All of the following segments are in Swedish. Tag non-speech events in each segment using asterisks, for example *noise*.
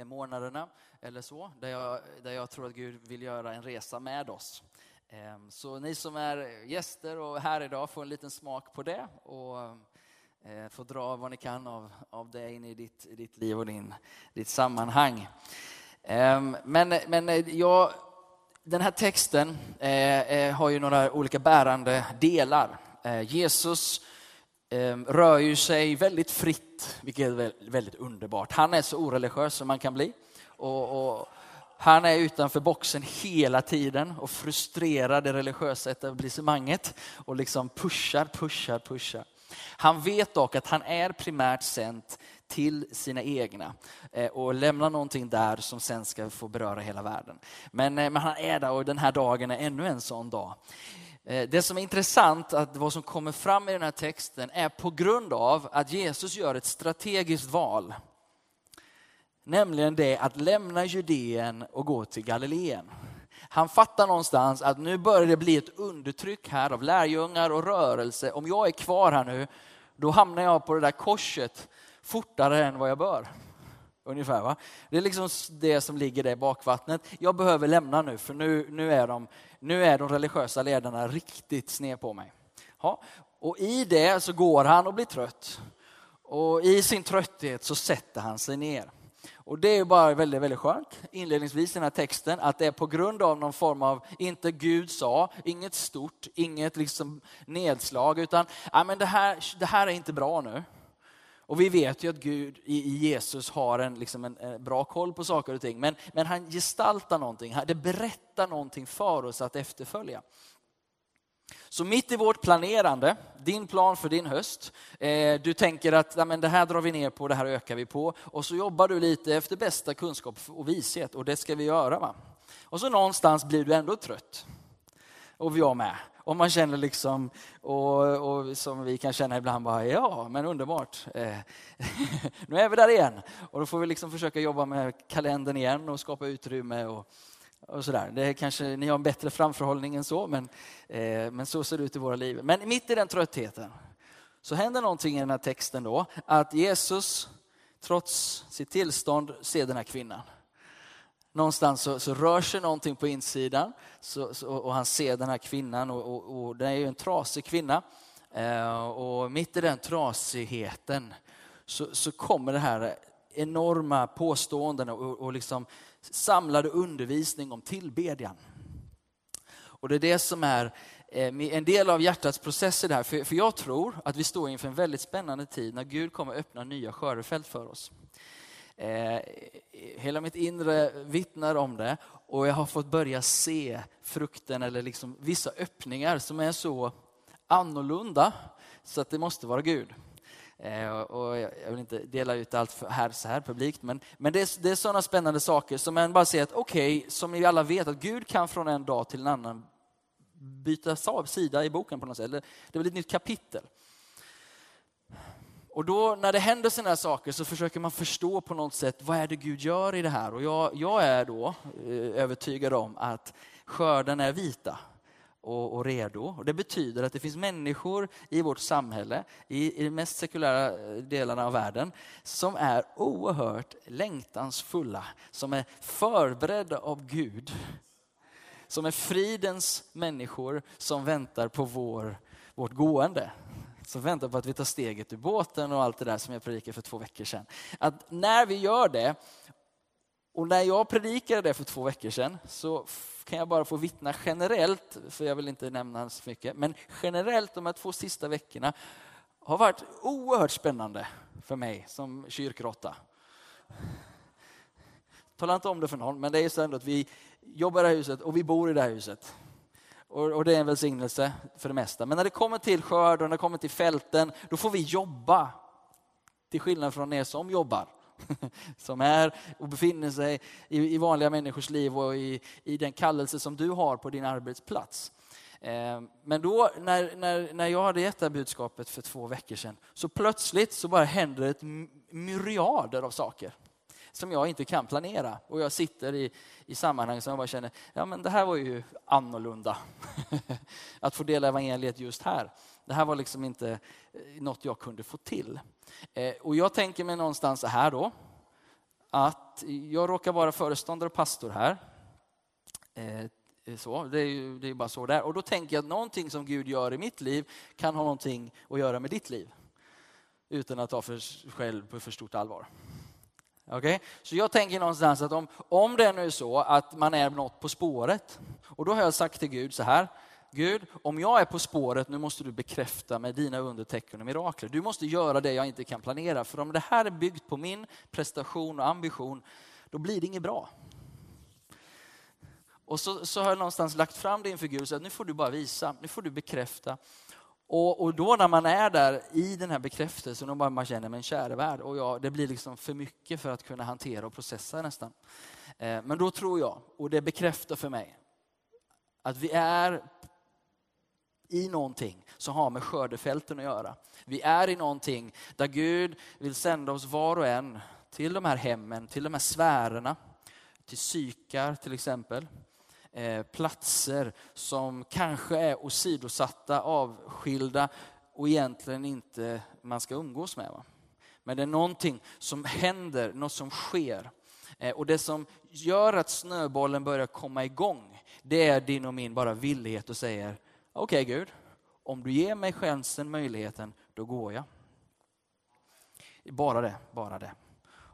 Eh, månaderna eller så, där jag, där jag tror att Gud vill göra en resa med oss. Ehm, så ni som är gäster och här idag får en liten smak på det och eh, får dra vad ni kan av, av det in i ditt, i ditt liv och din, ditt sammanhang. Ehm, men, men eh, jag, den här texten har ju några olika bärande delar. Jesus Ehm, rör ju sig väldigt fritt, vilket är väldigt underbart. Han är så oreligiös som man kan bli. Och, och han är utanför boxen hela tiden och frustrerar det religiösa etablissemanget och liksom pushar, pushar, pushar. Han vet dock att han är primärt sänt till sina egna eh, och lämnar någonting där som sen ska få beröra hela världen. Men, eh, men han är där och den här dagen är ännu en sån dag. Eh, det som är intressant, att vad som kommer fram i den här texten, är på grund av att Jesus gör ett strategiskt val. Nämligen det att lämna Judeen och gå till Galileen. Han fattar någonstans att nu börjar det bli ett undertryck här av lärjungar och rörelse. Om jag är kvar här nu, då hamnar jag på det där korset fortare än vad jag bör. Ungefär va? Det är liksom det som ligger där i bakvattnet. Jag behöver lämna nu för nu, nu, är, de, nu är de religiösa ledarna riktigt sned på mig. Ja, och i det så går han och blir trött. Och i sin trötthet så sätter han sig ner. Och det är bara väldigt, väldigt skönt inledningsvis i den här texten att det är på grund av någon form av, inte Gud sa, inget stort, inget liksom nedslag utan ja, men det, här, det här är inte bra nu. Och vi vet ju att Gud i Jesus har en, liksom en, en, bra koll på saker och ting. Men, men han gestaltar någonting, det berättar någonting för oss att efterfölja. Så mitt i vårt planerande, din plan för din höst, eh, du tänker att ja, men det här drar vi ner på, det här ökar vi på. Och så jobbar du lite efter bästa kunskap och vishet och det ska vi göra. Va? Och så någonstans blir du ändå trött. Och jag med. Och man känner liksom, och, och som vi kan känna ibland, bara, ja men underbart. Eh, *laughs* nu är vi där igen. Och då får vi liksom försöka jobba med kalendern igen och skapa utrymme. Och, och sådär. Det är kanske, ni har en bättre framförhållning än så, men, eh, men så ser det ut i våra liv. Men mitt i den tröttheten så händer någonting i den här texten då, att Jesus trots sitt tillstånd ser den här kvinnan. Någonstans så, så rör sig någonting på insidan så, så, och han ser den här kvinnan och, och, och det är ju en trasig kvinna. Eh, och mitt i den trasigheten så, så kommer det här enorma påståenden och, och liksom samlade undervisning om tillbedjan. Och det är det som är eh, en del av hjärtats process i det här. För jag tror att vi står inför en väldigt spännande tid när Gud kommer öppna nya skördefält för oss. Eh, hela mitt inre vittnar om det och jag har fått börja se frukten eller liksom vissa öppningar som är så annorlunda så att det måste vara Gud. Eh, och jag vill inte dela ut allt här så här publikt, men, men det, är, det är sådana spännande saker som man bara ser att okej, okay, som ni alla vet, att Gud kan från en dag till en annan byta sida i boken på något sätt. Det är väl ett nytt kapitel. Och då när det händer sådana här saker så försöker man förstå på något sätt, vad är det Gud gör i det här? Och jag, jag är då eh, övertygad om att skörden är vita och, och, redo. Och det betyder att det finns människor i vårt samhälle, i, i de mest sekulära eh, delarna av världen, som är oerhört längtansfulla, som är förberedda av Gud. Som är fridens människor som väntar på vår, vårt gående. Som väntar på att vi tar steget ur båten och allt det där som jag predikade för två veckor sedan. Att när vi gör det, och när jag predikade det för två veckor sedan, så kan jag bara få vittna generellt, för jag vill inte nämna så mycket, men generellt de här två sista veckorna har varit oerhört spännande för mig som kyrkråtta. Tala inte om det för någon, men det är så ändå att vi jobbar i det här huset och vi bor i det här huset. Och, och det är en välsignelse för det mesta. Men när det kommer till skörd och när det kommer till fälten, då får vi jobba. Till skillnad från er som jobbar. *laughs* som är och befinner sig i, i vanliga människors liv och i, i den kallelse som du har på din arbetsplats. Eh, men då när, när, när jag hade gett det här budskapet för två veckor sedan så plötsligt så bara händer ett myriader av saker som jag inte kan planera. Och jag sitter i, i sammanhang som jag bara känner, ja men det här var ju annorlunda. *laughs* Att få dela evangeliet just här. Det här var liksom inte eh, något jag kunde få till. Eh, och jag tänker mig någonstans så här då, att jag råkar vara föreståndare och pastor här. Eh, så, det är ju det är bara så där. Och då tänker jag att någonting som Gud gör i mitt liv kan ha någonting att göra med ditt liv. Utan att ta för själv på för stort allvar. Okay? Så jag tänker någonstans att om, om det nu är så att man är något på spåret, och då har jag sagt till Gud så här, Gud, om jag är på spåret, nu måste du bekräfta med dina undertecken och mirakler. Du måste göra det jag inte kan planera. För om det här är byggt på min prestation och ambition, då blir det inget bra. Och så, så har jag någonstans lagt fram det inför Gud och sagt, nu får du bara visa, nu får du bekräfta. Och, och då när man är där i den här bekräftelsen, och bara man känner, men käre värld, och ja, det blir liksom för mycket för att kunna hantera och processa nästan. Eh, men då tror jag, och det bekräftar för mig, att vi är i någonting som har med skördefälten att göra. Vi är i någonting där Gud vill sända oss var och en till de här hemmen, till de här sfärerna, till psykar till exempel. Eh, platser som kanske är åsidosatta, avskilda och egentligen inte man ska umgås med. Va? Men det är någonting som händer, något som sker. Eh, och det som gör att snöbollen börjar komma igång, det är din och min bara villighet och säger okej okay, Gud, om du ger mig chansen, möjligheten, då går jag. Bara det, bara det.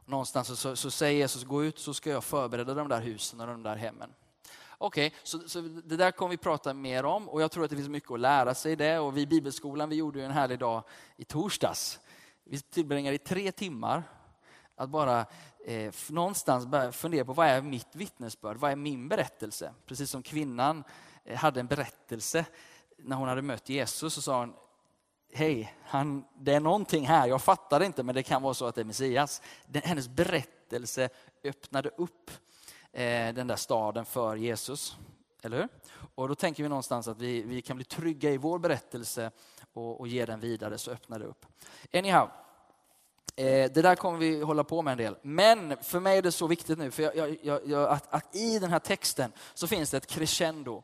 Någonstans så, så säger Jesus, gå ut så ska jag förbereda de där husen och de där hemmen. Okej, okay, så, så, det där kommer vi prata mer om och jag tror att det finns mycket att lära sig i det. Och vi i Bibelskolan vi gjorde en härlig dag i torsdags. Vi tillbringade tre timmar att bara eh, någonstans börja fundera på vad är mitt vittnesbörd, vad är min berättelse? Precis som kvinnan eh, hade en berättelse när hon hade mött Jesus så sa hon, hej, han, det är någonting här, jag fattar inte men det kan vara så att det är Messias. Den, hennes berättelse öppnade upp Eh, den där staden för Jesus. Eller hur? Och då tänker vi någonstans att vi, vi kan bli trygga i vår berättelse och, och ge den vidare så öppnar det upp. Anyhow, eh, det där kommer vi hålla på med en del. Men för mig är det så viktigt nu, för jag, jag, jag, att, att, i den här texten så finns det ett crescendo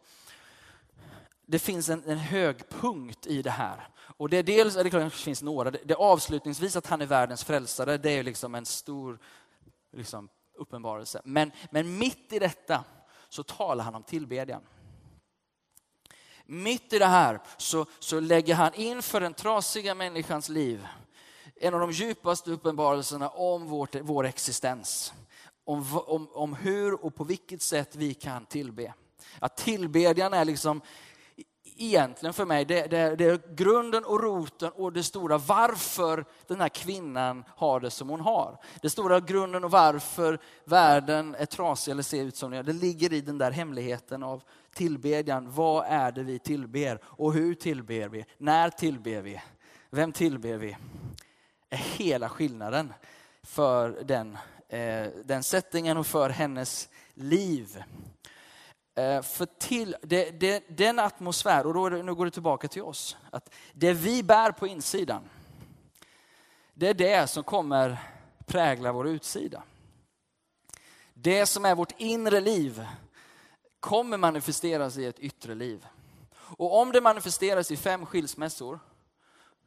det finns en, en högpunkt i det här. Och det är dels, eller det klart det finns några, det, det avslutningsvis att han är världens frälsare, det är liksom en stor liksom, uppenbarelse. Men, men mitt i detta så talar han om tillbedjan. Mitt i det här så, så lägger han in för den trasiga människans liv en av de djupaste uppenbarelserna om vårt, vår existens. Om, om, om hur och på vilket sätt vi kan tillbe. Att tillbedjan är liksom egentligen för mig, det, det, det, är grunden och roten och det stora varför den här kvinnan har det som hon har. Det stora grunden och varför världen är trasig eller ser ut som den gör, det ligger i den där hemligheten av tillbedjan. Vad är det vi tillber och hur tillber vi? När tillber vi? Vem tillber vi? är hela skillnaden för den, eh, den settingen och för hennes liv. Eh, för till, det, det, den atmosfär, och då det, nu går det tillbaka till oss, att det vi bär på insidan, det är det som kommer prägla vår utsida. Det som är vårt inre liv kommer manifesteras i ett yttre liv. Och om det manifesteras i fem skilsmässor,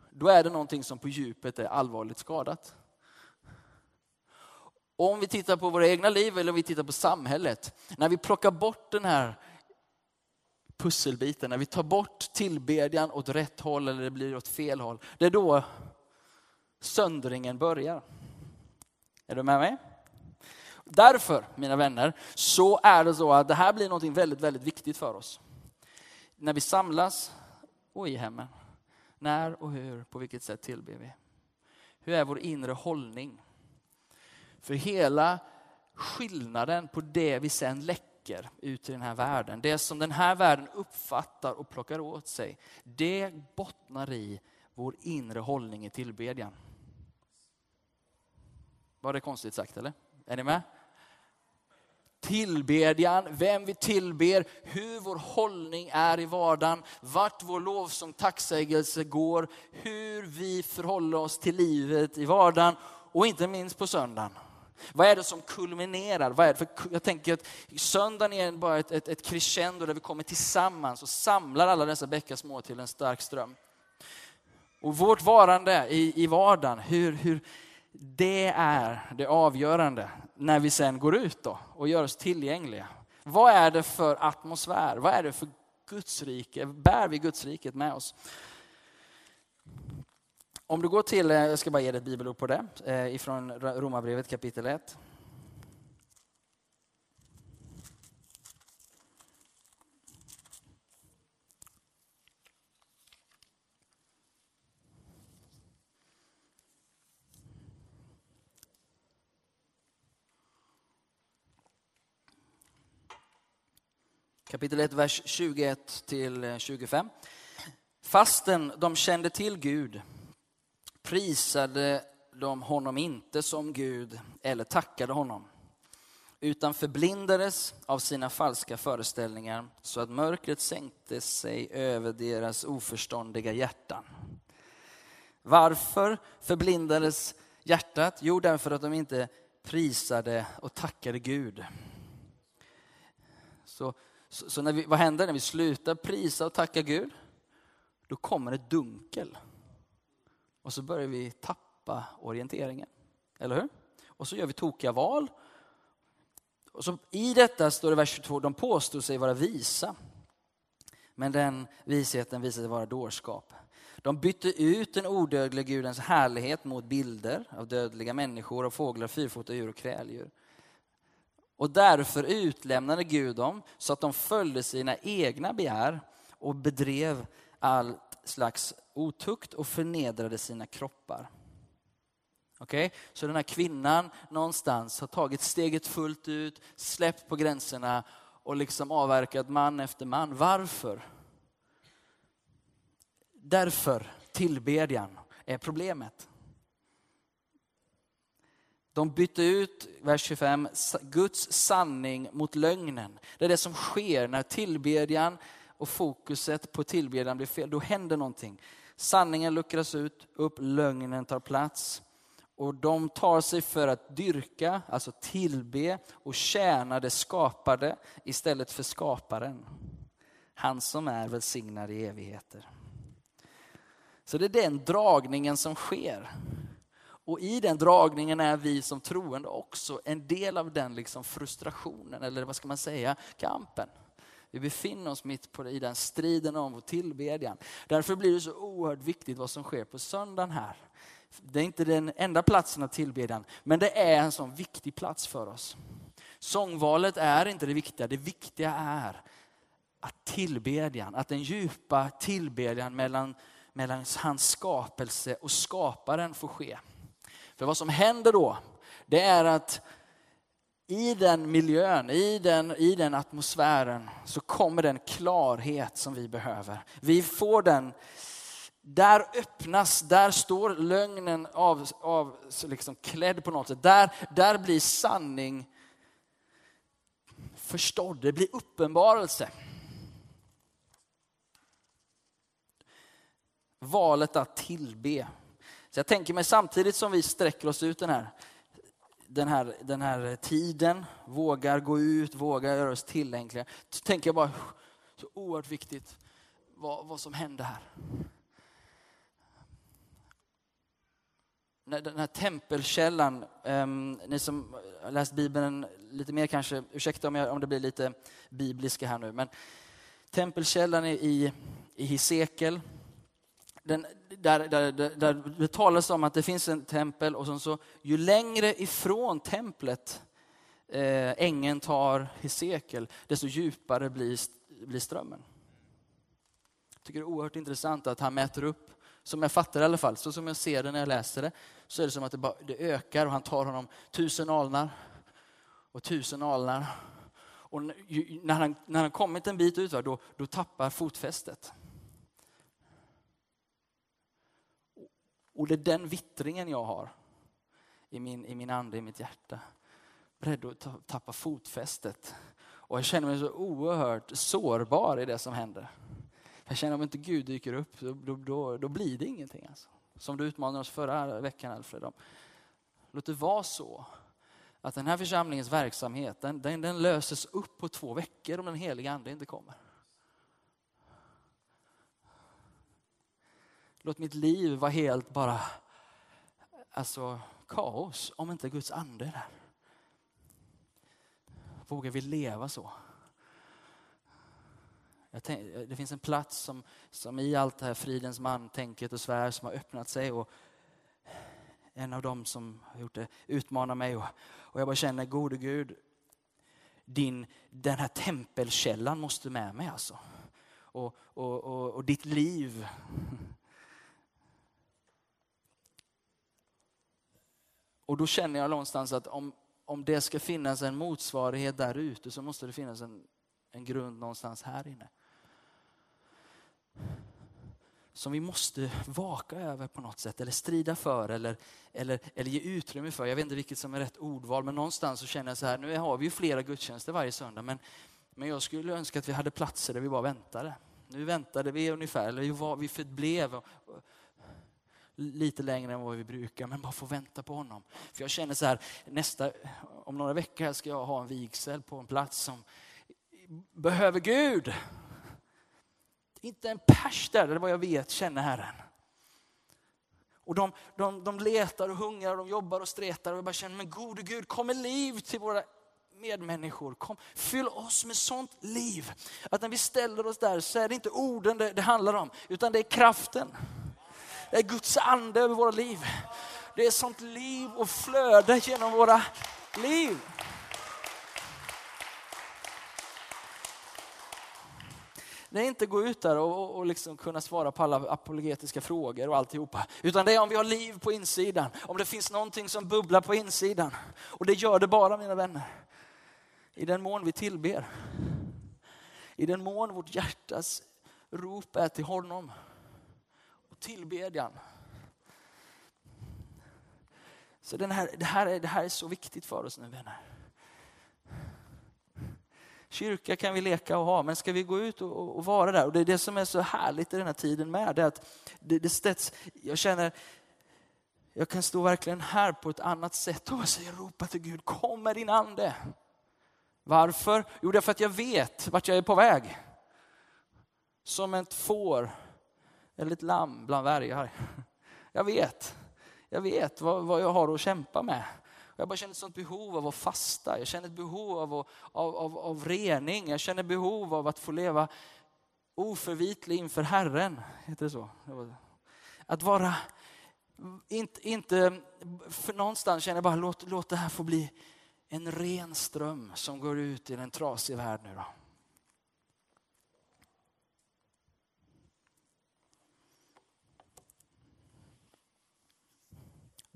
då är det någonting som på djupet är allvarligt skadat. Och om vi tittar på våra egna liv eller om vi tittar på samhället, när vi plockar bort den här pusselbiten, när vi tar bort tillbedjan åt rätt håll eller det blir åt fel håll, det är då söndringen börjar. Är du med mig? Därför, mina vänner, så är det så att det här blir något väldigt, väldigt viktigt för oss. När vi samlas och i hemmen. När och hur, på vilket sätt tillber vi? Hur är vår inre hållning? För hela skillnaden på det vi sen läcker ut i den här världen, det som den här världen uppfattar och plockar åt sig, det bottnar i vår inre hållning i tillbedjan. Var det konstigt sagt eller? Är ni med? Tillbedjan, vem vi tillber, hur vår hållning är i vardagen, vart vår lovsång, tacksägelse går, hur vi förhåller oss till livet i vardagen och inte minst på söndagen. Vad är det som kulminerar? Vad är det? För jag tänker att söndagen är bara ett, ett, ett crescendo där vi kommer tillsammans och samlar alla dessa bäckar små till en stark ström. Och vårt varande i, i vardagen, hur, hur, Det är det avgörande när vi sen går ut då och gör oss tillgängliga. Vad är det för atmosfär? Vad är det för Guds rike? Bär vi Guds riket med oss? Om du går till, eh, jag ska bara ge dig ett bibelord på det, eh, ifrån Romarbrevet kapitel 1. Kapitel 1, vers 21 till eh, 25. Fastän de kände till Gud prisade de honom inte som Gud eller tackade honom utan förblindades av sina falska föreställningar så att mörkret sänkte sig över deras oförståndiga hjärtan. Varför förblindades hjärtat? Jo, därför att de inte prisade och tackade Gud. Så, så, så när vi, vad händer när vi slutar prisa och tacka Gud? Då kommer ett dunkel. Och så börjar vi tappa orienteringen. Eller hur? Och så gör vi tokiga val. Och så I detta står det i vers 22, de påstod sig vara visa. Men den visheten visade sig vara dårskap. De bytte ut den odödliga Gudens härlighet mot bilder av dödliga människor, och fåglar, fyrfota djur och kräldjur. Och därför utlämnade Gud dem så att de följde sina egna begär och bedrev allt slags otukt och förnedrade sina kroppar. Okej, okay? Så den här kvinnan någonstans har tagit steget fullt ut, släppt på gränserna och liksom avverkat man efter man. Varför? Därför tillbedjan är problemet. De bytte ut, vers 25, Guds sanning mot lögnen. Det är det som sker när tillbedjan och fokuset på tillbedjan blir fel. Då händer någonting. Sanningen luckras ut, upp, lögnen tar plats. Och de tar sig för att dyrka, alltså tillbe och tjäna det skapade istället för skaparen. Han som är välsignad i evigheter. Så det är den dragningen som sker. Och i den dragningen är vi som troende också en del av den liksom frustrationen, eller vad ska man säga, kampen. Vi befinner oss mitt på i den striden om vår tillbedjan. Därför blir det så oerhört viktigt vad som sker på söndagen här. Det är inte den enda platsen av tillbedjan, men det är en sån viktig plats för oss. Sångvalet är inte det viktiga, det viktiga är att tillbedjan, att den djupa tillbedjan mellan, mellan hans skapelse och skaparen får ske. För vad som händer då, det är att i den miljön, i den, i den atmosfären så kommer den klarhet som vi behöver. Vi får den, där öppnas, där står lögnen av, av liksom klädd på något sätt. Där, där blir sanning förstådd, det blir uppenbarelse. Valet att tillbe. Så jag tänker mig samtidigt som vi sträcker oss ut den här den här, den här tiden, vågar gå ut, vågar göra oss tillgängliga. Så tänker jag bara, så oerhört viktigt vad, vad som hände här. Den här tempelkällan, um, ni som har läst Bibeln lite mer kanske, ursäkta om, jag, om det blir lite bibliska här nu, men tempelkällan i, i Hesekiel, den, där, där, där, det talas om att det finns en tempel och så, ju längre ifrån templet eh, ängen tar Hesekiel, desto djupare blir, blir strömmen. Jag tycker det är oerhört intressant att han mäter upp, som jag fattar i alla fall, så som jag ser det när jag läser det, så är det som att det, bara, det ökar och han tar honom tusen alnar och tusen alnar. Och när han, när han kommit en bit ut, då, då tappar fotfästet. Och det är den vittringen jag har i min, i min ande, i mitt hjärta. Beredd att tappa fotfästet. Och jag känner mig så oerhört sårbar i det som händer. Jag känner om inte Gud dyker upp, då, då, då blir det ingenting. Alltså. Som du utmanade oss förra veckan Alfred. Om. Låt det vara så att den här församlingens verksamhet, den, den, den löses upp på två veckor om den heliga ande inte kommer. Låt mitt liv vara helt bara alltså, kaos om inte Guds ande är där. Vågar vi leva så? Tänk, det finns en plats som, som i allt det här fridens man, tänket och svär som har öppnat sig. Och en av dem som har gjort det utmanar mig. Och, och jag bara känner, gode Gud, din, den här tempelkällan måste med mig alltså. Och, och, och, och ditt liv. Och då känner jag någonstans att om, om det ska finnas en motsvarighet där ute så måste det finnas en, en grund någonstans här inne som vi måste vaka över på något sätt eller strida för eller, eller, eller ge utrymme för. Jag vet inte vilket som är rätt ordval men någonstans så känner jag så här, nu har vi ju flera gudstjänster varje söndag men, men jag skulle önska att vi hade platser där vi bara väntade. Nu väntade vi ungefär, eller var, vi förblev lite längre än vad vi brukar, men bara få vänta på honom. För jag känner så här, nästa, om några veckor ska jag ha en vigsel på en plats som behöver Gud. Inte en pers där, det är vad jag vet, känner Herren. Och de, de, de letar och hungrar, och de jobbar och stretar och jag bara känner, men gode Gud, kom med liv till våra medmänniskor. Kom, fyll oss med sånt liv. Att när vi ställer oss där så är det inte orden det, det handlar om, utan det är kraften. Det är Guds ande över våra liv. Det är sånt liv och flöde genom våra liv. Det är inte gå ut där och, och liksom kunna svara på alla apologetiska frågor och alltihopa. Utan det är om vi har liv på insidan, om det finns någonting som bubblar på insidan. Och det gör det bara mina vänner. I den mån vi tillber. I den mån vårt hjärtas rop är till honom. Och tillbedjan. Så den här, det, här är, det här är så viktigt för oss nu vänner. Kyrka kan vi leka och ha, men ska vi gå ut och, och, vara där? Och det är det som är så härligt i den här tiden med, det är att det, det ställs, jag känner, jag kan stå verkligen här på ett annat sätt och säga, ropa till Gud, kom med din ande. Varför? Jo, därför att jag vet vart jag är på väg. Som ett får eller ett lamm bland vargar. *laughs* Jag vet, jag vet vad, vad jag har att kämpa med. Jag bara känner ett sånt behov av att fasta. Jag känner ett behov av, av, av, av rening. Jag känner behov av att få leva oförvitlig inför Herren. Heter det så? Att vara, inte, inte för någonstans känner jag bara låt, låt det här få bli en ren ström som går ut i den trasiga värld nu då.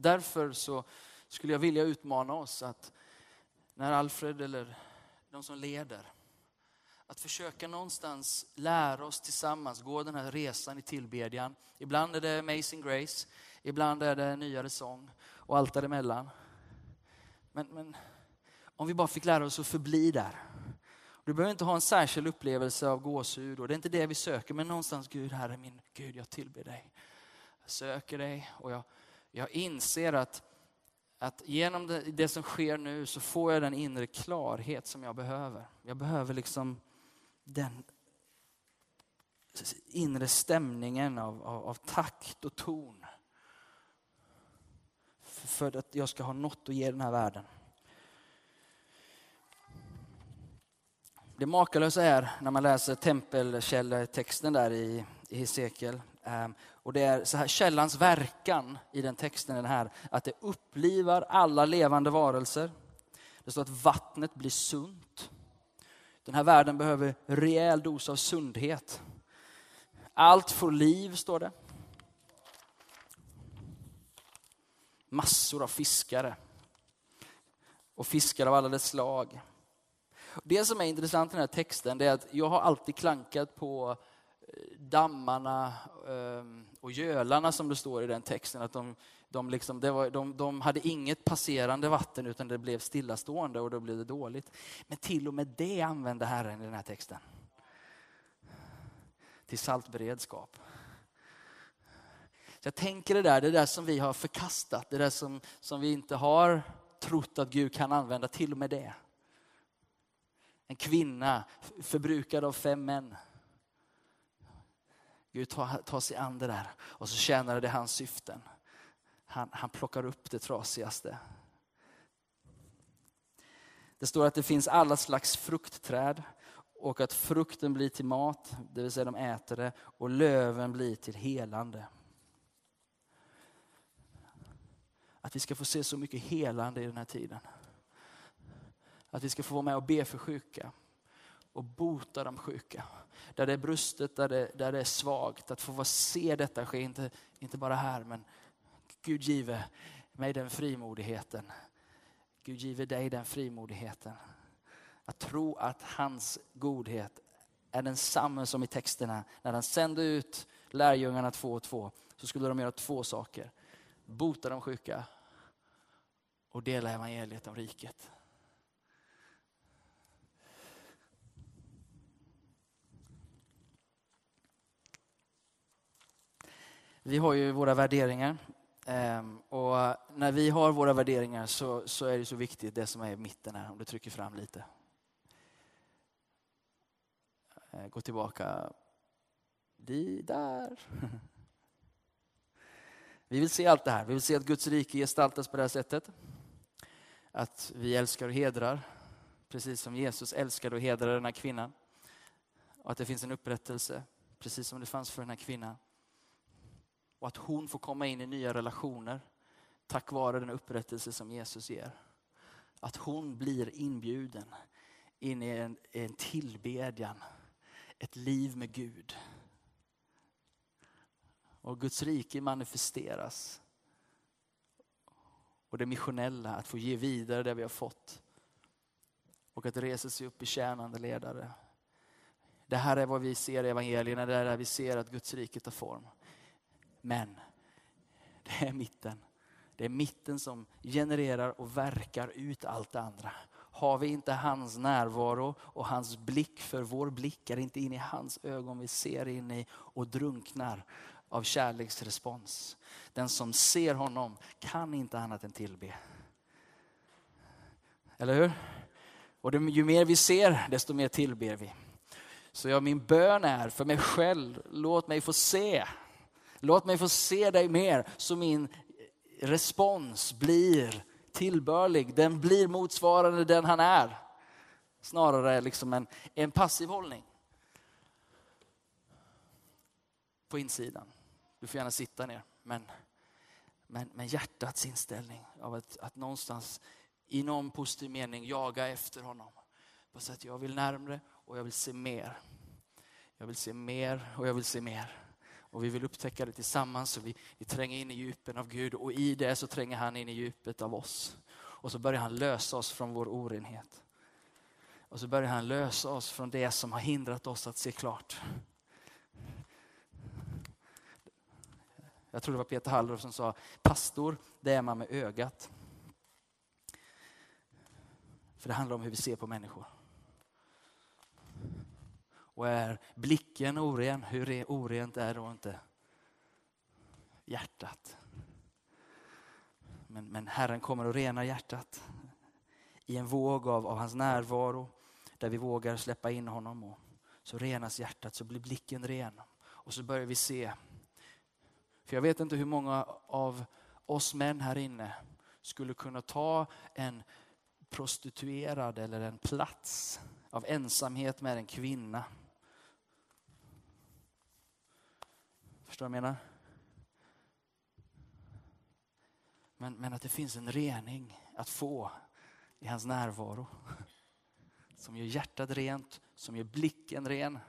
Därför så skulle jag vilja utmana oss att när Alfred eller de som leder, att försöka någonstans lära oss tillsammans, gå den här resan i tillbedjan. Ibland är det Amazing Grace, ibland är det nyare sång och allt däremellan. Men, men om vi bara fick lära oss att förbli där. Du behöver inte ha en särskild upplevelse av gåshud och det är inte det vi söker, men någonstans Gud, Herre min Gud, jag tillber dig. Jag söker dig och jag, jag inser att att genom det, det, som sker nu så får jag den inre klarhet som jag behöver. Jag behöver liksom den inre stämningen av, av, av takt och ton. För, för att jag ska ha något att ge den här världen. Det makalösa är när man läser tempelkällartexten där i, i Hesekiel ehm, och det är så här, källans verkan i den texten är den här, att det upplivar alla levande varelser. Det står att vattnet blir sunt. Den här världen behöver rejäl dos av sundhet. Allt får liv, står det. Massor av fiskare. Och fiskar av alla dess slag. Det som är intressant i den här texten är att jag har alltid klankat på eh, dammarna ehm, och gölarna som det står i den texten. Att de, de, liksom, var, de, de hade inget passerande vatten utan det blev stillastående och då blev det dåligt. Men till och med det använde Herren i den här texten. Till saltberedskap. Så jag tänker det där, det där som vi har förkastat, det där som, som vi inte har trott att Gud kan använda, till och med det. En kvinna förbrukad av fem män. Gud tar, tar sig an det där och så tjänar det hans syften. Han, han plockar upp det trasigaste. Det står att det finns alla slags fruktträd och att frukten blir till mat, det vill säga de äter det, och löven blir till helande. Att vi ska få se så mycket helande i den här tiden. Att vi ska få vara med och be för sjuka och bota de sjuka. Där det är brustet, där det, där det är svagt. Att få se detta ske, inte, inte bara här, men Gud give mig den frimodigheten. Gud give dig den frimodigheten. Att tro att hans godhet är densamma som i texterna. När han sände ut lärjungarna två och två så skulle de göra två saker. Bota de sjuka och dela evangeliet om riket. Vi har ju våra värderingar. Ehm, och när vi har våra värderingar så, så är det så viktigt det som är i mitten här, om du trycker fram lite. Eh, gå tillbaka. De där. *laughs* Vi vill se allt det här. Vi vill se att Guds rike gestaltas på det här sättet. Att vi älskar och hedrar, precis som Jesus älskade och hedrade den här kvinnan. Och att det finns en upprättelse, precis som det fanns för den här kvinnan. Och att hon får komma in i nya relationer tack vare den upprättelse som Jesus ger. Att hon blir inbjuden in i en, en tillbedjan, ett liv med Gud. Och Guds rike manifesteras. Och det missionella, att få ge vidare det vi har fått. Och att resa sig upp i tjänande ledare. Det här är vad vi ser i evangelierna, det är där vi ser att Guds rike tar form. Men det är mitten. Det är mitten som genererar och verkar ut allt det andra. Har vi inte hans närvaro och hans blick, för vår blick är inte in i hans ögon vi ser in i och drunknar av kärleksrespons. Den som ser honom kan inte annat än tillbe. Eller hur? Och det, ju mer vi ser, desto mer tillber vi. Så jag, min bön är för mig själv, låt mig få se Låt mig få se dig mer så min respons blir tillbörlig. Den blir motsvarande den han är. Snarare liksom en, en passiv hållning. På insidan. Du får gärna sitta ner. Men, men, men hjärtats inställning av att, att någonstans i någon positiv mening jaga efter honom. På sätt jag vill närmre och jag vill se mer. Jag vill se mer och jag vill se mer. Och vi vill upptäcka det tillsammans och vi, vi tränger in i djupen av Gud och i det så tränger han in i djupet av oss. Och så börjar han lösa oss från vår orenhet. Och så börjar han lösa oss från det som har hindrat oss att se klart. Jag tror det var Peter Halldorf som sa, pastor det är man med ögat. För det handlar om hur vi ser på människor. Och är blicken oren, hur orent är då inte hjärtat? Men, men Herren kommer att rena hjärtat i en våg av, av hans närvaro där vi vågar släppa in honom. Och så renas hjärtat, så blir blicken ren. Och så börjar vi se. För jag vet inte hur många av oss män här inne skulle kunna ta en prostituerad eller en plats av ensamhet med en kvinna Förstår du vad jag menar? Men, men att det finns en rening att få i hans närvaro. Som gör hjärtat rent, som gör blicken ren.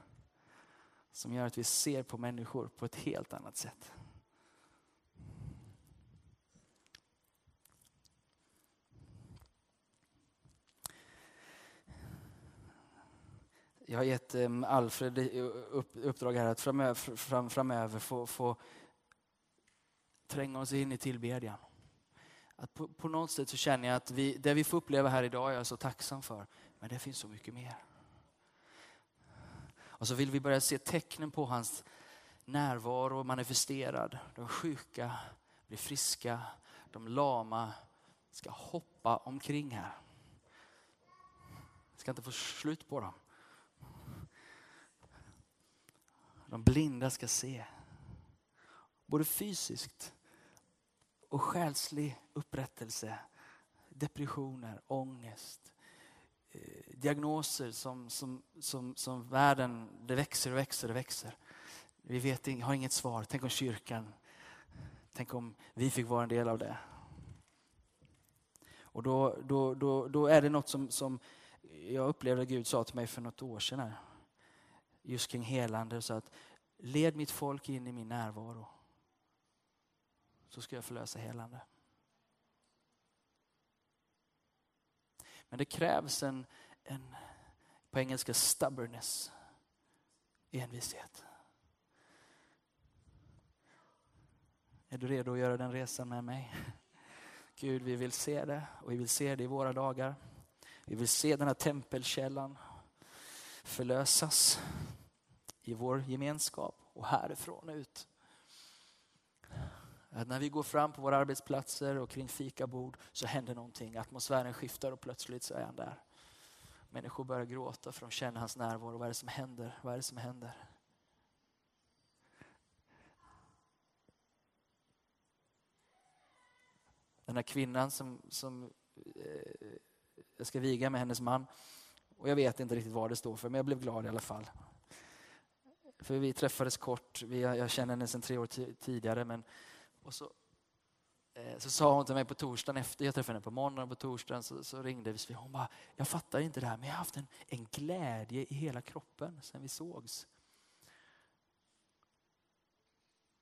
Som gör att vi ser på människor på ett helt annat sätt. Jag har gett eh, Alfred Alfred uppdrag här att framöver, fram, framöver få, få tränga oss in i tillbedjan. Att på, på, något sätt så känner jag att vi, det vi får uppleva här idag är jag så tacksam för. Men det finns så mycket mer. Och så vill vi börja se tecknen på hans närvaro manifesterad. De sjuka blir friska, de lama ska hoppa omkring här. Jag ska inte få slut på dem. De blinda ska se. Både fysiskt och själslig upprättelse. Depressioner, ångest, eh, diagnoser som, som, som, som världen, det växer och växer och växer. Vi vet, har inget svar. Tänk om kyrkan, tänk om vi fick vara en del av det. Och då, då, då, då är det något som, som jag upplevde att Gud sa till mig för något år sedan. Här. Just kring helande. Så att led mitt folk in i min närvaro. Så ska jag förlösa helande. Men det krävs en, en på engelska stubbornness, envishet. Är du redo att göra den resan med mig? Gud, vi vill se det och vi vill se det i våra dagar. Vi vill se den här tempelkällan förlösas i vår gemenskap och härifrån ut. Att när vi går fram på våra arbetsplatser och kring fikabord så händer någonting. Atmosfären skiftar och plötsligt så är han där. Människor börjar gråta för de känner hans närvaro. Vad är det som händer? Vad är det som händer? Den här kvinnan som, som eh, jag ska viga med hennes man. Och jag vet inte riktigt vad det står för, men jag blev glad i alla fall. För vi träffades kort, vi, jag känner henne sedan tre år tidigare. Men, och så, eh, så sa hon till mig på torsdagen efter, jag träffade henne på måndagen, på torsdagen så, så ringde vi. Hon bara, jag fattar inte det här, men jag har haft en, en glädje i hela kroppen sedan vi sågs.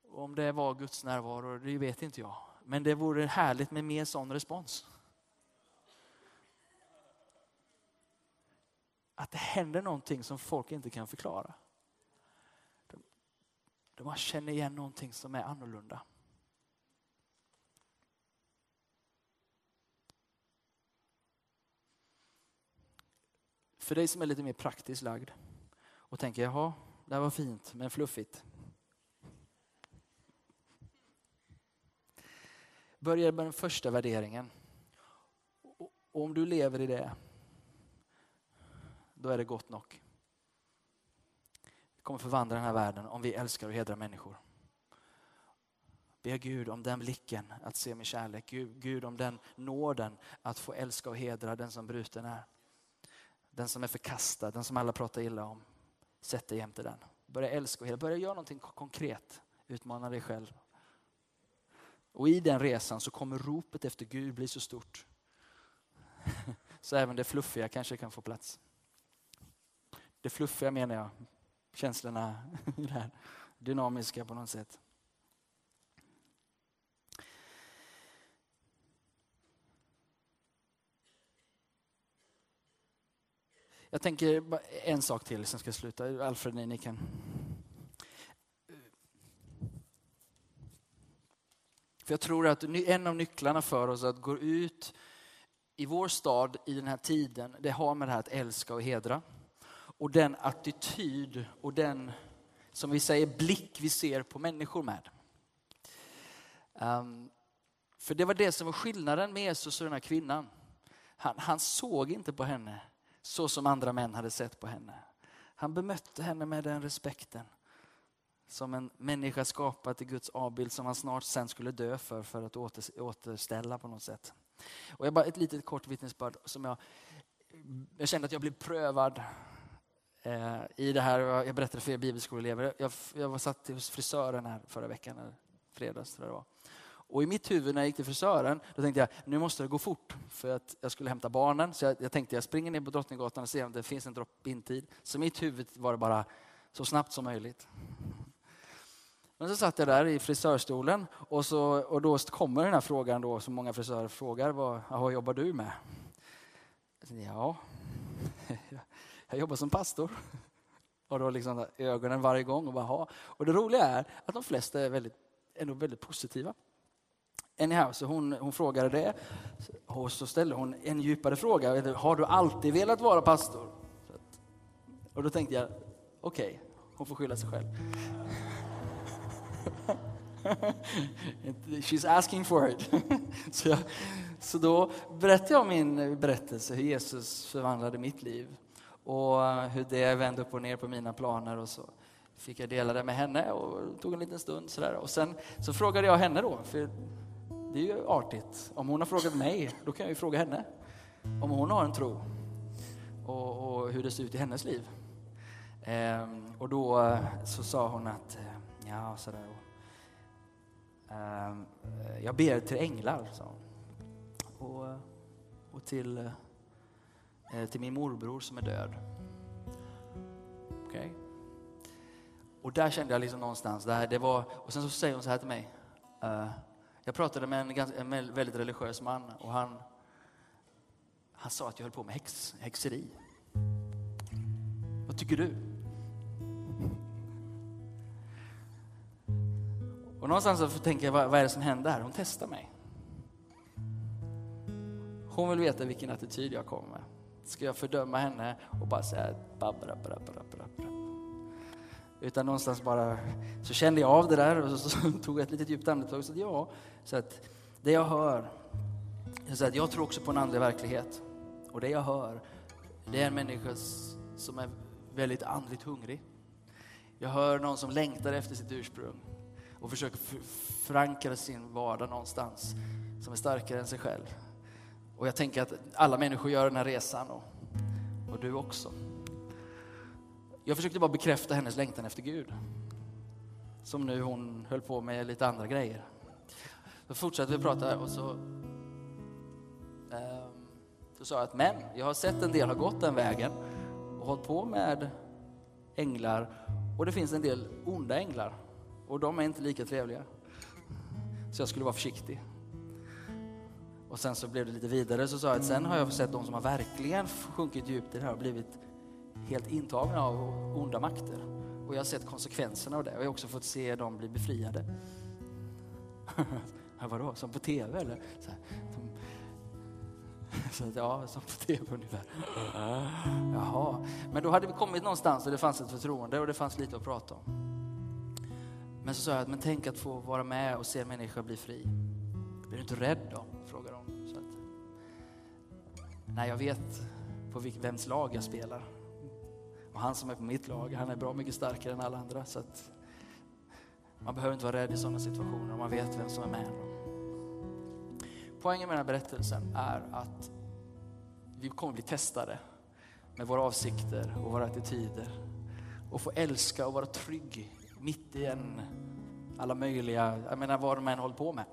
Och om det var Guds närvaro, det vet inte jag. Men det vore härligt med mer sån respons. Att det händer någonting som folk inte kan förklara. De, de man känner igen någonting som är annorlunda. För dig som är lite mer praktiskt lagd och tänker, jaha, det här var fint men fluffigt. Börja med den första värderingen. Och om du lever i det, då är det gott nog. Vi kommer förvandla den här världen om vi älskar och hedrar människor. Be Gud om den blicken att se med kärlek. Gud, Gud om den nåden att få älska och hedra den som bruten är. Den som är förkastad, den som alla pratar illa om. Sätt dig jämte den. Börja älska och hedra. Börja göra någonting konkret. Utmana dig själv. Och i den resan så kommer ropet efter Gud bli så stort. *laughs* Så även det fluffiga kanske kan få plats. Det fluffiga menar jag, känslorna, det här dynamiska på något sätt. Jag tänker en sak till, sen ska jag sluta. Alfred, ni kan För jag tror att en av nycklarna för oss att gå ut i vår stad i den här tiden, det har med det här att älska och hedra. Och den attityd och den, som vi säger, blick vi ser på människor med. Um, för det var det som var skillnaden med Jesus och den här kvinnan. Han, han såg inte på henne så som andra män hade sett på henne. Han bemötte henne med den respekten som en människa skapad i Guds avbild som han snart sen skulle dö för, för att återställa på något sätt. Och jag bara ett litet kort vittnesbörd som jag, jag kände att jag blev prövad Eh, i det här. Jag berättade för er bibelskoleelever. Jag, jag var satt hos frisören här förra veckan, eller fredags tror jag det var. Och i mitt huvud när jag gick till frisören, då tänkte jag nu måste det gå fort för att jag skulle hämta barnen. Så jag, jag tänkte jag springer ner på Drottninggatan och ser om det finns en drop-in-tid. Så i mitt huvud var det bara så snabbt som möjligt. Men så satt jag där i frisörstolen och, så, och då kommer den här frågan då som många frisörer frågar. Vad, vad jobbar du med? Ja, jag jobbar som pastor. Och då liksom ögonen varje gång. Och, bara, och det roliga är att de flesta är väldigt, ändå väldigt positiva. Anyhow, så hon, hon frågade det. Och så ställde hon en djupare fråga. Har du alltid velat vara pastor? Och då tänkte jag, okej, okay, hon får skylla sig själv. *laughs* She's asking for it. *laughs* så, jag, så då berättade jag min berättelse, hur Jesus förvandlade mitt liv och eh, hur det vände upp och ner på mina planer. Och så fick jag dela det med henne och det tog en liten stund. Sådär. Och sen så frågade jag henne då, för Det är ju artigt. Om hon har frågat mig, då kan jag ju fråga henne. Om hon har en tro och, och hur det ser ut i hennes liv. Ehm, och då eh, så sa hon att, eh, ja sådär. Ehm, jag ber till änglar, sa hon. Och, och till, eh, till min morbror som är död. Okej? Okay. Och där kände jag liksom någonstans, där det var, och sen så säger hon så här till mig. Uh, jag pratade med en, ganska, en väldigt religiös man och han, han sa att jag höll på med häx, häxeri. Vad tycker du? Och någonstans så tänker jag, vad, vad är det som händer här? Hon testar mig. Hon vill veta vilken attityd jag kommer med. Ska jag fördöma henne och bara säga babra, babra, babra. Utan någonstans bara så kände jag av det där och så, så *laughs* tog jag ett litet djupt andetag och sa ja. Så att det jag hör, så att jag tror också på en andlig verklighet. Och det jag hör, det är en människa som är väldigt andligt hungrig. Jag hör någon som längtar efter sitt ursprung och försöker förankra sin vardag någonstans som är starkare än sig själv. Och jag tänker att alla människor gör den här resan och, och du också. Jag försökte bara bekräfta hennes längtan efter Gud. Som nu hon höll på med lite andra grejer. Så fortsatte vi prata och så, eh, så sa jag att men, jag har sett en del har gått den vägen och hållit på med änglar och det finns en del onda änglar och de är inte lika trevliga. Så jag skulle vara försiktig. Och sen så blev det lite vidare så sa jag att sen har jag sett de som har verkligen sjunkit djupt i det här och blivit helt intagna av onda makter. Och jag har sett konsekvenserna av det och jag har också fått se dem bli befriade. *laughs* Vadå, som på tv eller? Så, här, som, *laughs* så att, ja, som på tv ungefär. *laughs* Jaha, men då hade vi kommit någonstans och det fanns ett förtroende och det fanns lite att prata om. Men så sa jag, men tänk att få vara med och se en människa bli fri. Blir du inte rädd då? Nej, jag vet på vems lag jag spelar. Och han som är på mitt lag, han är bra mycket starkare än alla andra. Så att man behöver inte vara rädd i sådana situationer om man vet vem som är med Poängen med den här berättelsen är att vi kommer bli testade med våra avsikter och våra attityder. Och få älska och vara trygg mitt i en, alla möjliga, jag menar vad de än håller på med.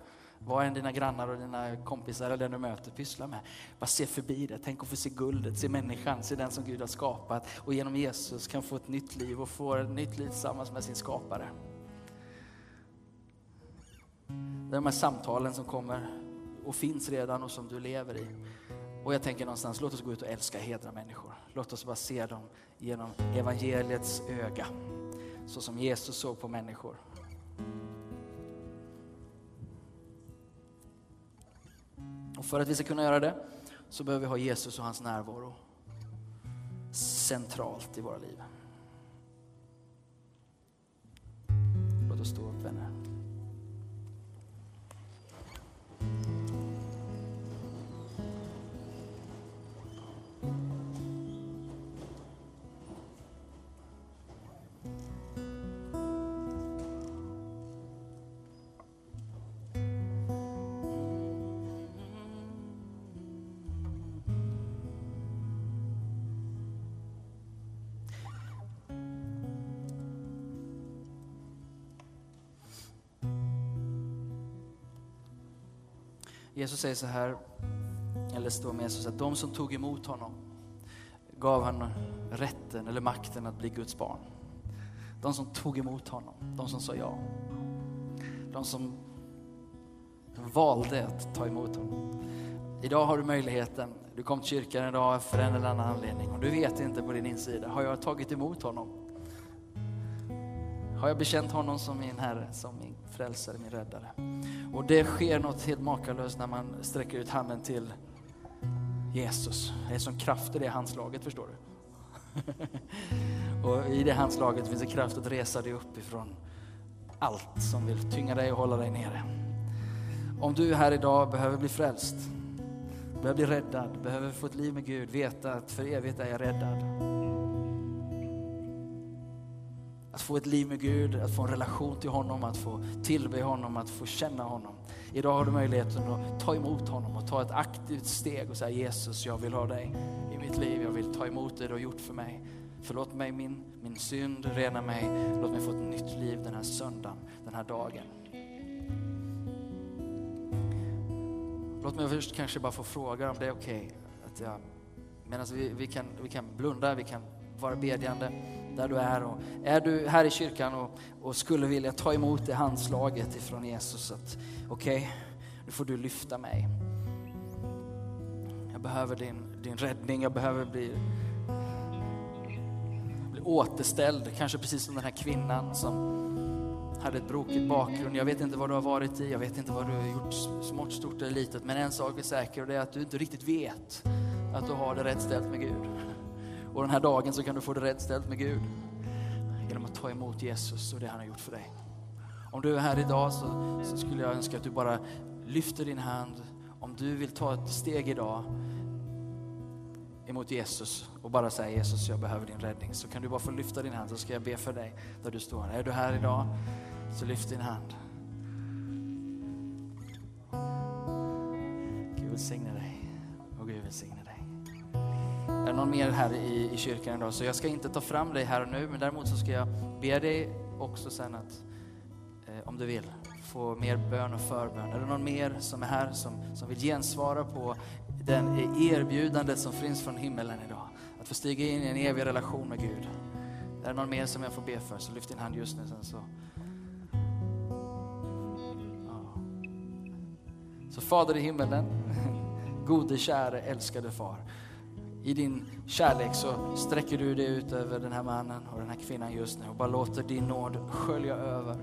Vad än dina grannar och dina kompisar eller den du möter pysslar med. Bara se förbi det. Tänk att få se guldet, se människan, se den som Gud har skapat. Och genom Jesus kan få ett nytt liv och få ett nytt liv tillsammans med sin skapare. Det är de här samtalen som kommer och finns redan och som du lever i. Och jag tänker någonstans, låt oss gå ut och älska hedra människor. Låt oss bara se dem genom evangeliets öga. Så som Jesus såg på människor. Och för att vi ska kunna göra det så behöver vi ha Jesus och hans närvaro centralt i våra liv. Låt oss stå upp vänner. Jesus säger så här, eller står med Jesus att de som tog emot honom gav han rätten eller makten att bli Guds barn. De som tog emot honom, de som sa ja. De som valde att ta emot honom. Idag har du möjligheten, du kom till kyrkan idag för en eller annan anledning och du vet inte på din insida, har jag tagit emot honom? Har jag bekänt honom som min Herre, som min frälsare, min räddare? Och det sker något helt makalöst när man sträcker ut handen till Jesus. Det är som kraft i det handslaget, förstår du. *laughs* och i det handslaget finns det kraft att resa dig upp ifrån allt som vill tynga dig och hålla dig nere. Om du här idag behöver bli frälst, behöver bli räddad, behöver få ett liv med Gud, veta att för evigt är jag räddad att få ett liv med Gud, att få en relation till honom, att få tillbe honom, att få känna honom. Idag har du möjligheten att ta emot honom och ta ett aktivt steg och säga Jesus, jag vill ha dig i mitt liv. Jag vill ta emot det du har gjort för mig. Förlåt mig min, min synd, rena mig. Låt mig få ett nytt liv den här söndagen, den här dagen. Låt mig först kanske bara få fråga om det är okej. Okay, att jag, medan vi, vi, kan, vi kan blunda, vi kan vara bedjande där du är. Och är du här i kyrkan och, och skulle vilja ta emot det handslaget ifrån Jesus att okej, okay, nu får du lyfta mig. Jag behöver din, din räddning, jag behöver bli, bli återställd. Kanske precis som den här kvinnan som hade ett brokigt bakgrund. Jag vet inte vad du har varit i, jag vet inte vad du har gjort smått, stort eller litet. Men en sak är säker och det är att du inte riktigt vet att du har det rätt ställt med Gud. Och den här dagen så kan du få det rätt ställt med Gud genom att ta emot Jesus och det han har gjort för dig. Om du är här idag så, så skulle jag önska att du bara lyfter din hand. Om du vill ta ett steg idag emot Jesus och bara säga Jesus, jag behöver din räddning. Så kan du bara få lyfta din hand så ska jag be för dig där du står. Är du här idag så lyft din hand. Gud välsigne dig och Gud välsigne dig. Är det någon mer här i, i kyrkan idag? Så jag ska inte ta fram dig här och nu, men däremot så ska jag be dig också sen att, eh, om du vill, få mer bön och förbön. Är det någon mer som är här som, som vill gensvara på den erbjudandet som finns från himmelen idag? Att få stiga in i en evig relation med Gud. Är det någon mer som jag får be för så lyft din hand just nu. Sen så. Ja. Så Fader i himmelen, *laughs* gode käre älskade far. I din kärlek så sträcker du dig ut över den här mannen och den här kvinnan just nu och bara låter din nåd skölja över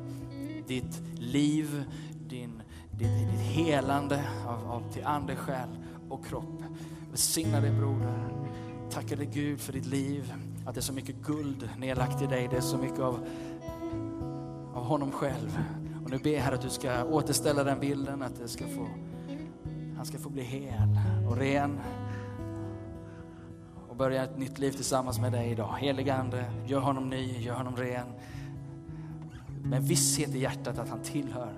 ditt liv, din, ditt, ditt helande av, av, till ande, själ och kropp. Välsigna dig broder. Tackar dig Gud för ditt liv, att det är så mycket guld nedlagt i dig. Det är så mycket av, av honom själv. Och nu ber jag att du ska återställa den bilden, att det ska få, han ska få bli hel och ren och börja ett nytt liv tillsammans med dig idag. Helige Ande, gör honom ny, gör honom ren. Med visshet i hjärtat att han tillhör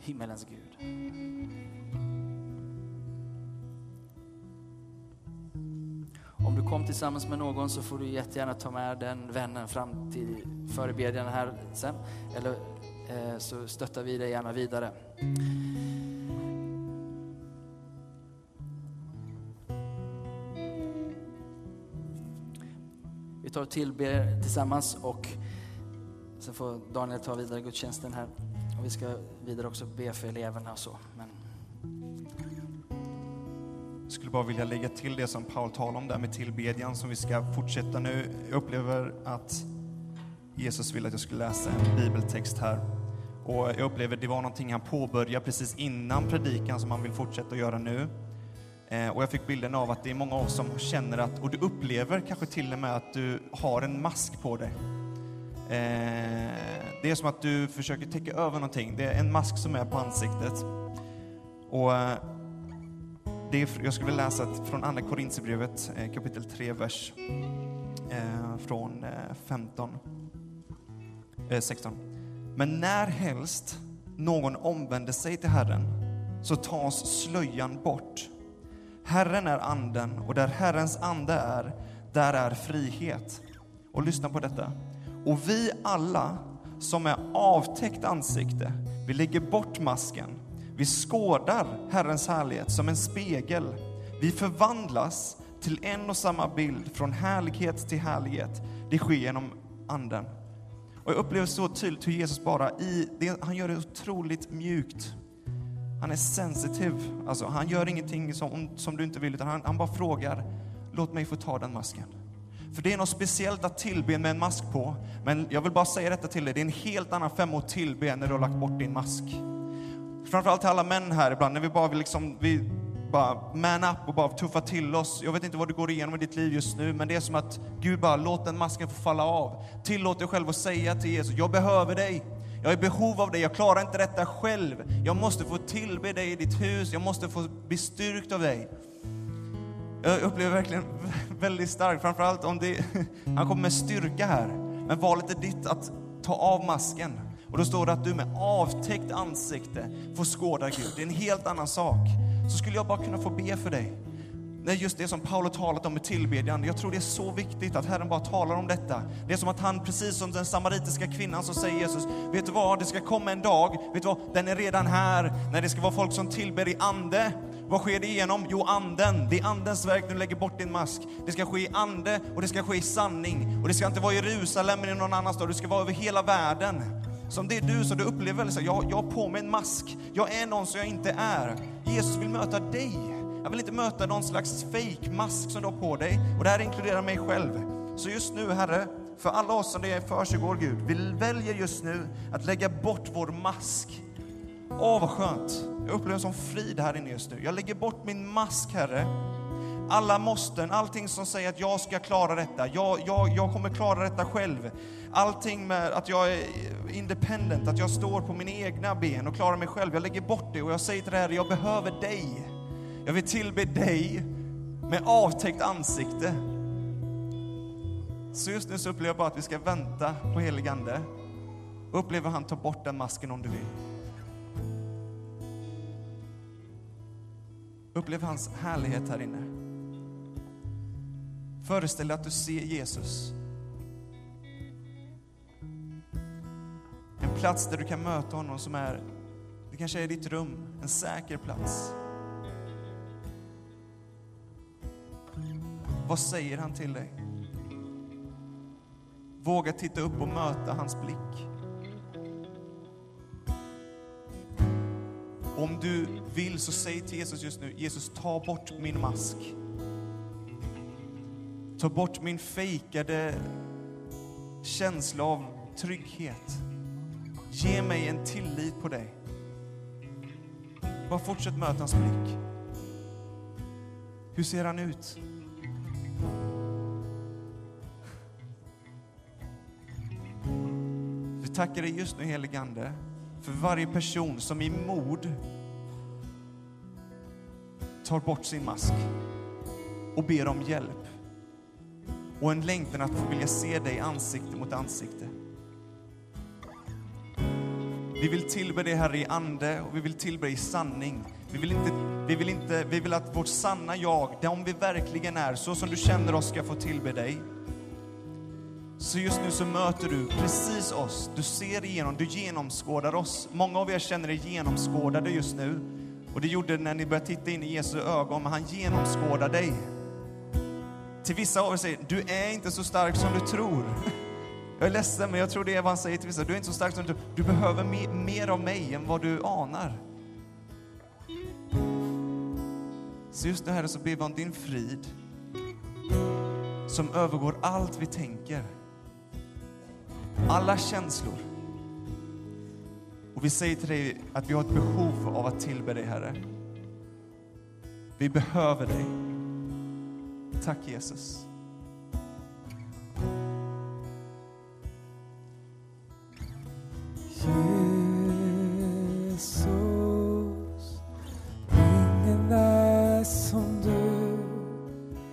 himmelens Gud. Om du kom tillsammans med någon så får du jättegärna ta med den vännen fram till förebedjan. här sen. Eller eh, så stöttar vi dig gärna vidare. Tar och tillber tillsammans och sen får Daniel ta vidare gudstjänsten här. Och vi ska vidare också be för eleverna och så. Men... Jag skulle bara vilja lägga till det som Paul talade om där med tillbedjan som vi ska fortsätta nu. Jag upplever att Jesus ville att jag skulle läsa en bibeltext här. Och jag upplever att det var någonting han påbörjade precis innan predikan som han vill fortsätta att göra nu. Eh, och jag fick bilden av att det är många av oss som känner att, och du upplever kanske till och med att du har en mask på dig. Eh, det är som att du försöker täcka över någonting. Det är en mask som är på ansiktet. Och eh, det är, jag skulle vilja läsa från Andra Korintierbrevet eh, kapitel 3, vers eh, från eh, 15, 16. Men när helst någon omvänder sig till Herren så tas slöjan bort Herren är anden och där Herrens ande är, där är frihet. Och lyssna på detta. Och vi alla som är avtäckt ansikte, vi lägger bort masken. Vi skådar Herrens härlighet som en spegel. Vi förvandlas till en och samma bild, från härlighet till härlighet. Det sker genom anden. Och jag upplever så tydligt hur Jesus bara i det, han gör det otroligt mjukt. Han är sensitiv. Alltså, han gör ingenting som, som du inte vill, utan han, han bara frågar, låt mig få ta den masken. För det är något speciellt att tillbe med en mask på. Men jag vill bara säga detta till dig, det är en helt annan femma att tillbe när du har lagt bort din mask. Framförallt till alla män här ibland, när vi bara vill liksom, vi bara man up och bara tuffa till oss. Jag vet inte vad du går igenom i ditt liv just nu, men det är som att Gud bara, låt den masken få falla av. Tillåt dig själv att säga till Jesus, jag behöver dig. Jag är i behov av dig, jag klarar inte detta själv. Jag måste få tillbe dig i ditt hus, jag måste få bli styrkt av dig. Jag upplever verkligen *laughs* väldigt starkt, framförallt om det, *laughs* han kommer med styrka här. Men valet är ditt att ta av masken. Och då står det att du med avtäckt ansikte får skåda Gud. Det är en helt annan sak. Så skulle jag bara kunna få be för dig. Det är just det som Paulus talat om med tillbedjan. Jag tror det är så viktigt att Herren bara talar om detta. Det är som att han, precis som den samaritiska kvinnan, så säger Jesus, vet du vad, det ska komma en dag, vet du vad, den är redan här, när det ska vara folk som tillber i ande. Vad sker det igenom? Jo, anden. Det är andens verk när du lägger bort din mask. Det ska ske i ande och det ska ske i sanning. Och det ska inte vara i Jerusalem eller någon annanstans, det ska vara över hela världen. Som det är du, så du upplever väl så jag, jag har på mig en mask. Jag är någon som jag inte är. Jesus vill möta dig. Jag vill inte möta någon slags fake mask som du har på dig. Och det här inkluderar mig själv. Så just nu, Herre, för alla oss som det är försiggår, Gud, vi väljer just nu att lägga bort vår mask. Åh, vad skönt. Jag upplever en sån frid här inne just nu. Jag lägger bort min mask, Herre. Alla måsten, allting som säger att jag ska klara detta, jag, jag, jag kommer klara detta själv. Allting med att jag är independent, att jag står på mina egna ben och klarar mig själv. Jag lägger bort det och jag säger till dig, Herre, jag behöver dig. Jag vill tillbe dig med avtäckt ansikte. Så just nu så upplever jag bara att vi ska vänta på heligande och upplever han tar bort den masken om du vill. Upplev hans härlighet här inne. Föreställ dig att du ser Jesus. En plats där du kan möta honom som är, det kanske är ditt rum, en säker plats. Vad säger han till dig? Våga titta upp och möta hans blick. Om du vill så säg till Jesus just nu, Jesus ta bort min mask. Ta bort min fejkade känsla av trygghet. Ge mig en tillit på dig. Bara fortsätt möta hans blick. Hur ser han ut? Vi tackar dig just nu helige Ande för varje person som i mod tar bort sin mask och ber om hjälp. Och en längtan att få vilja se dig ansikte mot ansikte. Vi vill tillbe dig Herre i ande och vi vill tillbe dig i sanning. Vi vill, inte, vi, vill inte, vi vill att vårt sanna jag, de vi verkligen är, så som du känner oss, ska få tillbe dig. Så just nu så möter du precis oss. Du ser igenom, du genomskådar oss. Många av er känner er genomskådade just nu. Och det gjorde när ni började titta in i Jesu ögon, men han genomskådar dig. Till vissa av er säger, du är inte så stark som du tror. *laughs* Jag är ledsen, men jag tror det är vad han säger till vissa. Du är inte så stark som du tror. Du behöver mer, mer av mig än vad du anar. Så just nu Herre så ber vi om din frid som övergår allt vi tänker, alla känslor. Och vi säger till dig att vi har ett behov av att tillbe dig Herre. Vi behöver dig. Tack Jesus. Jesus.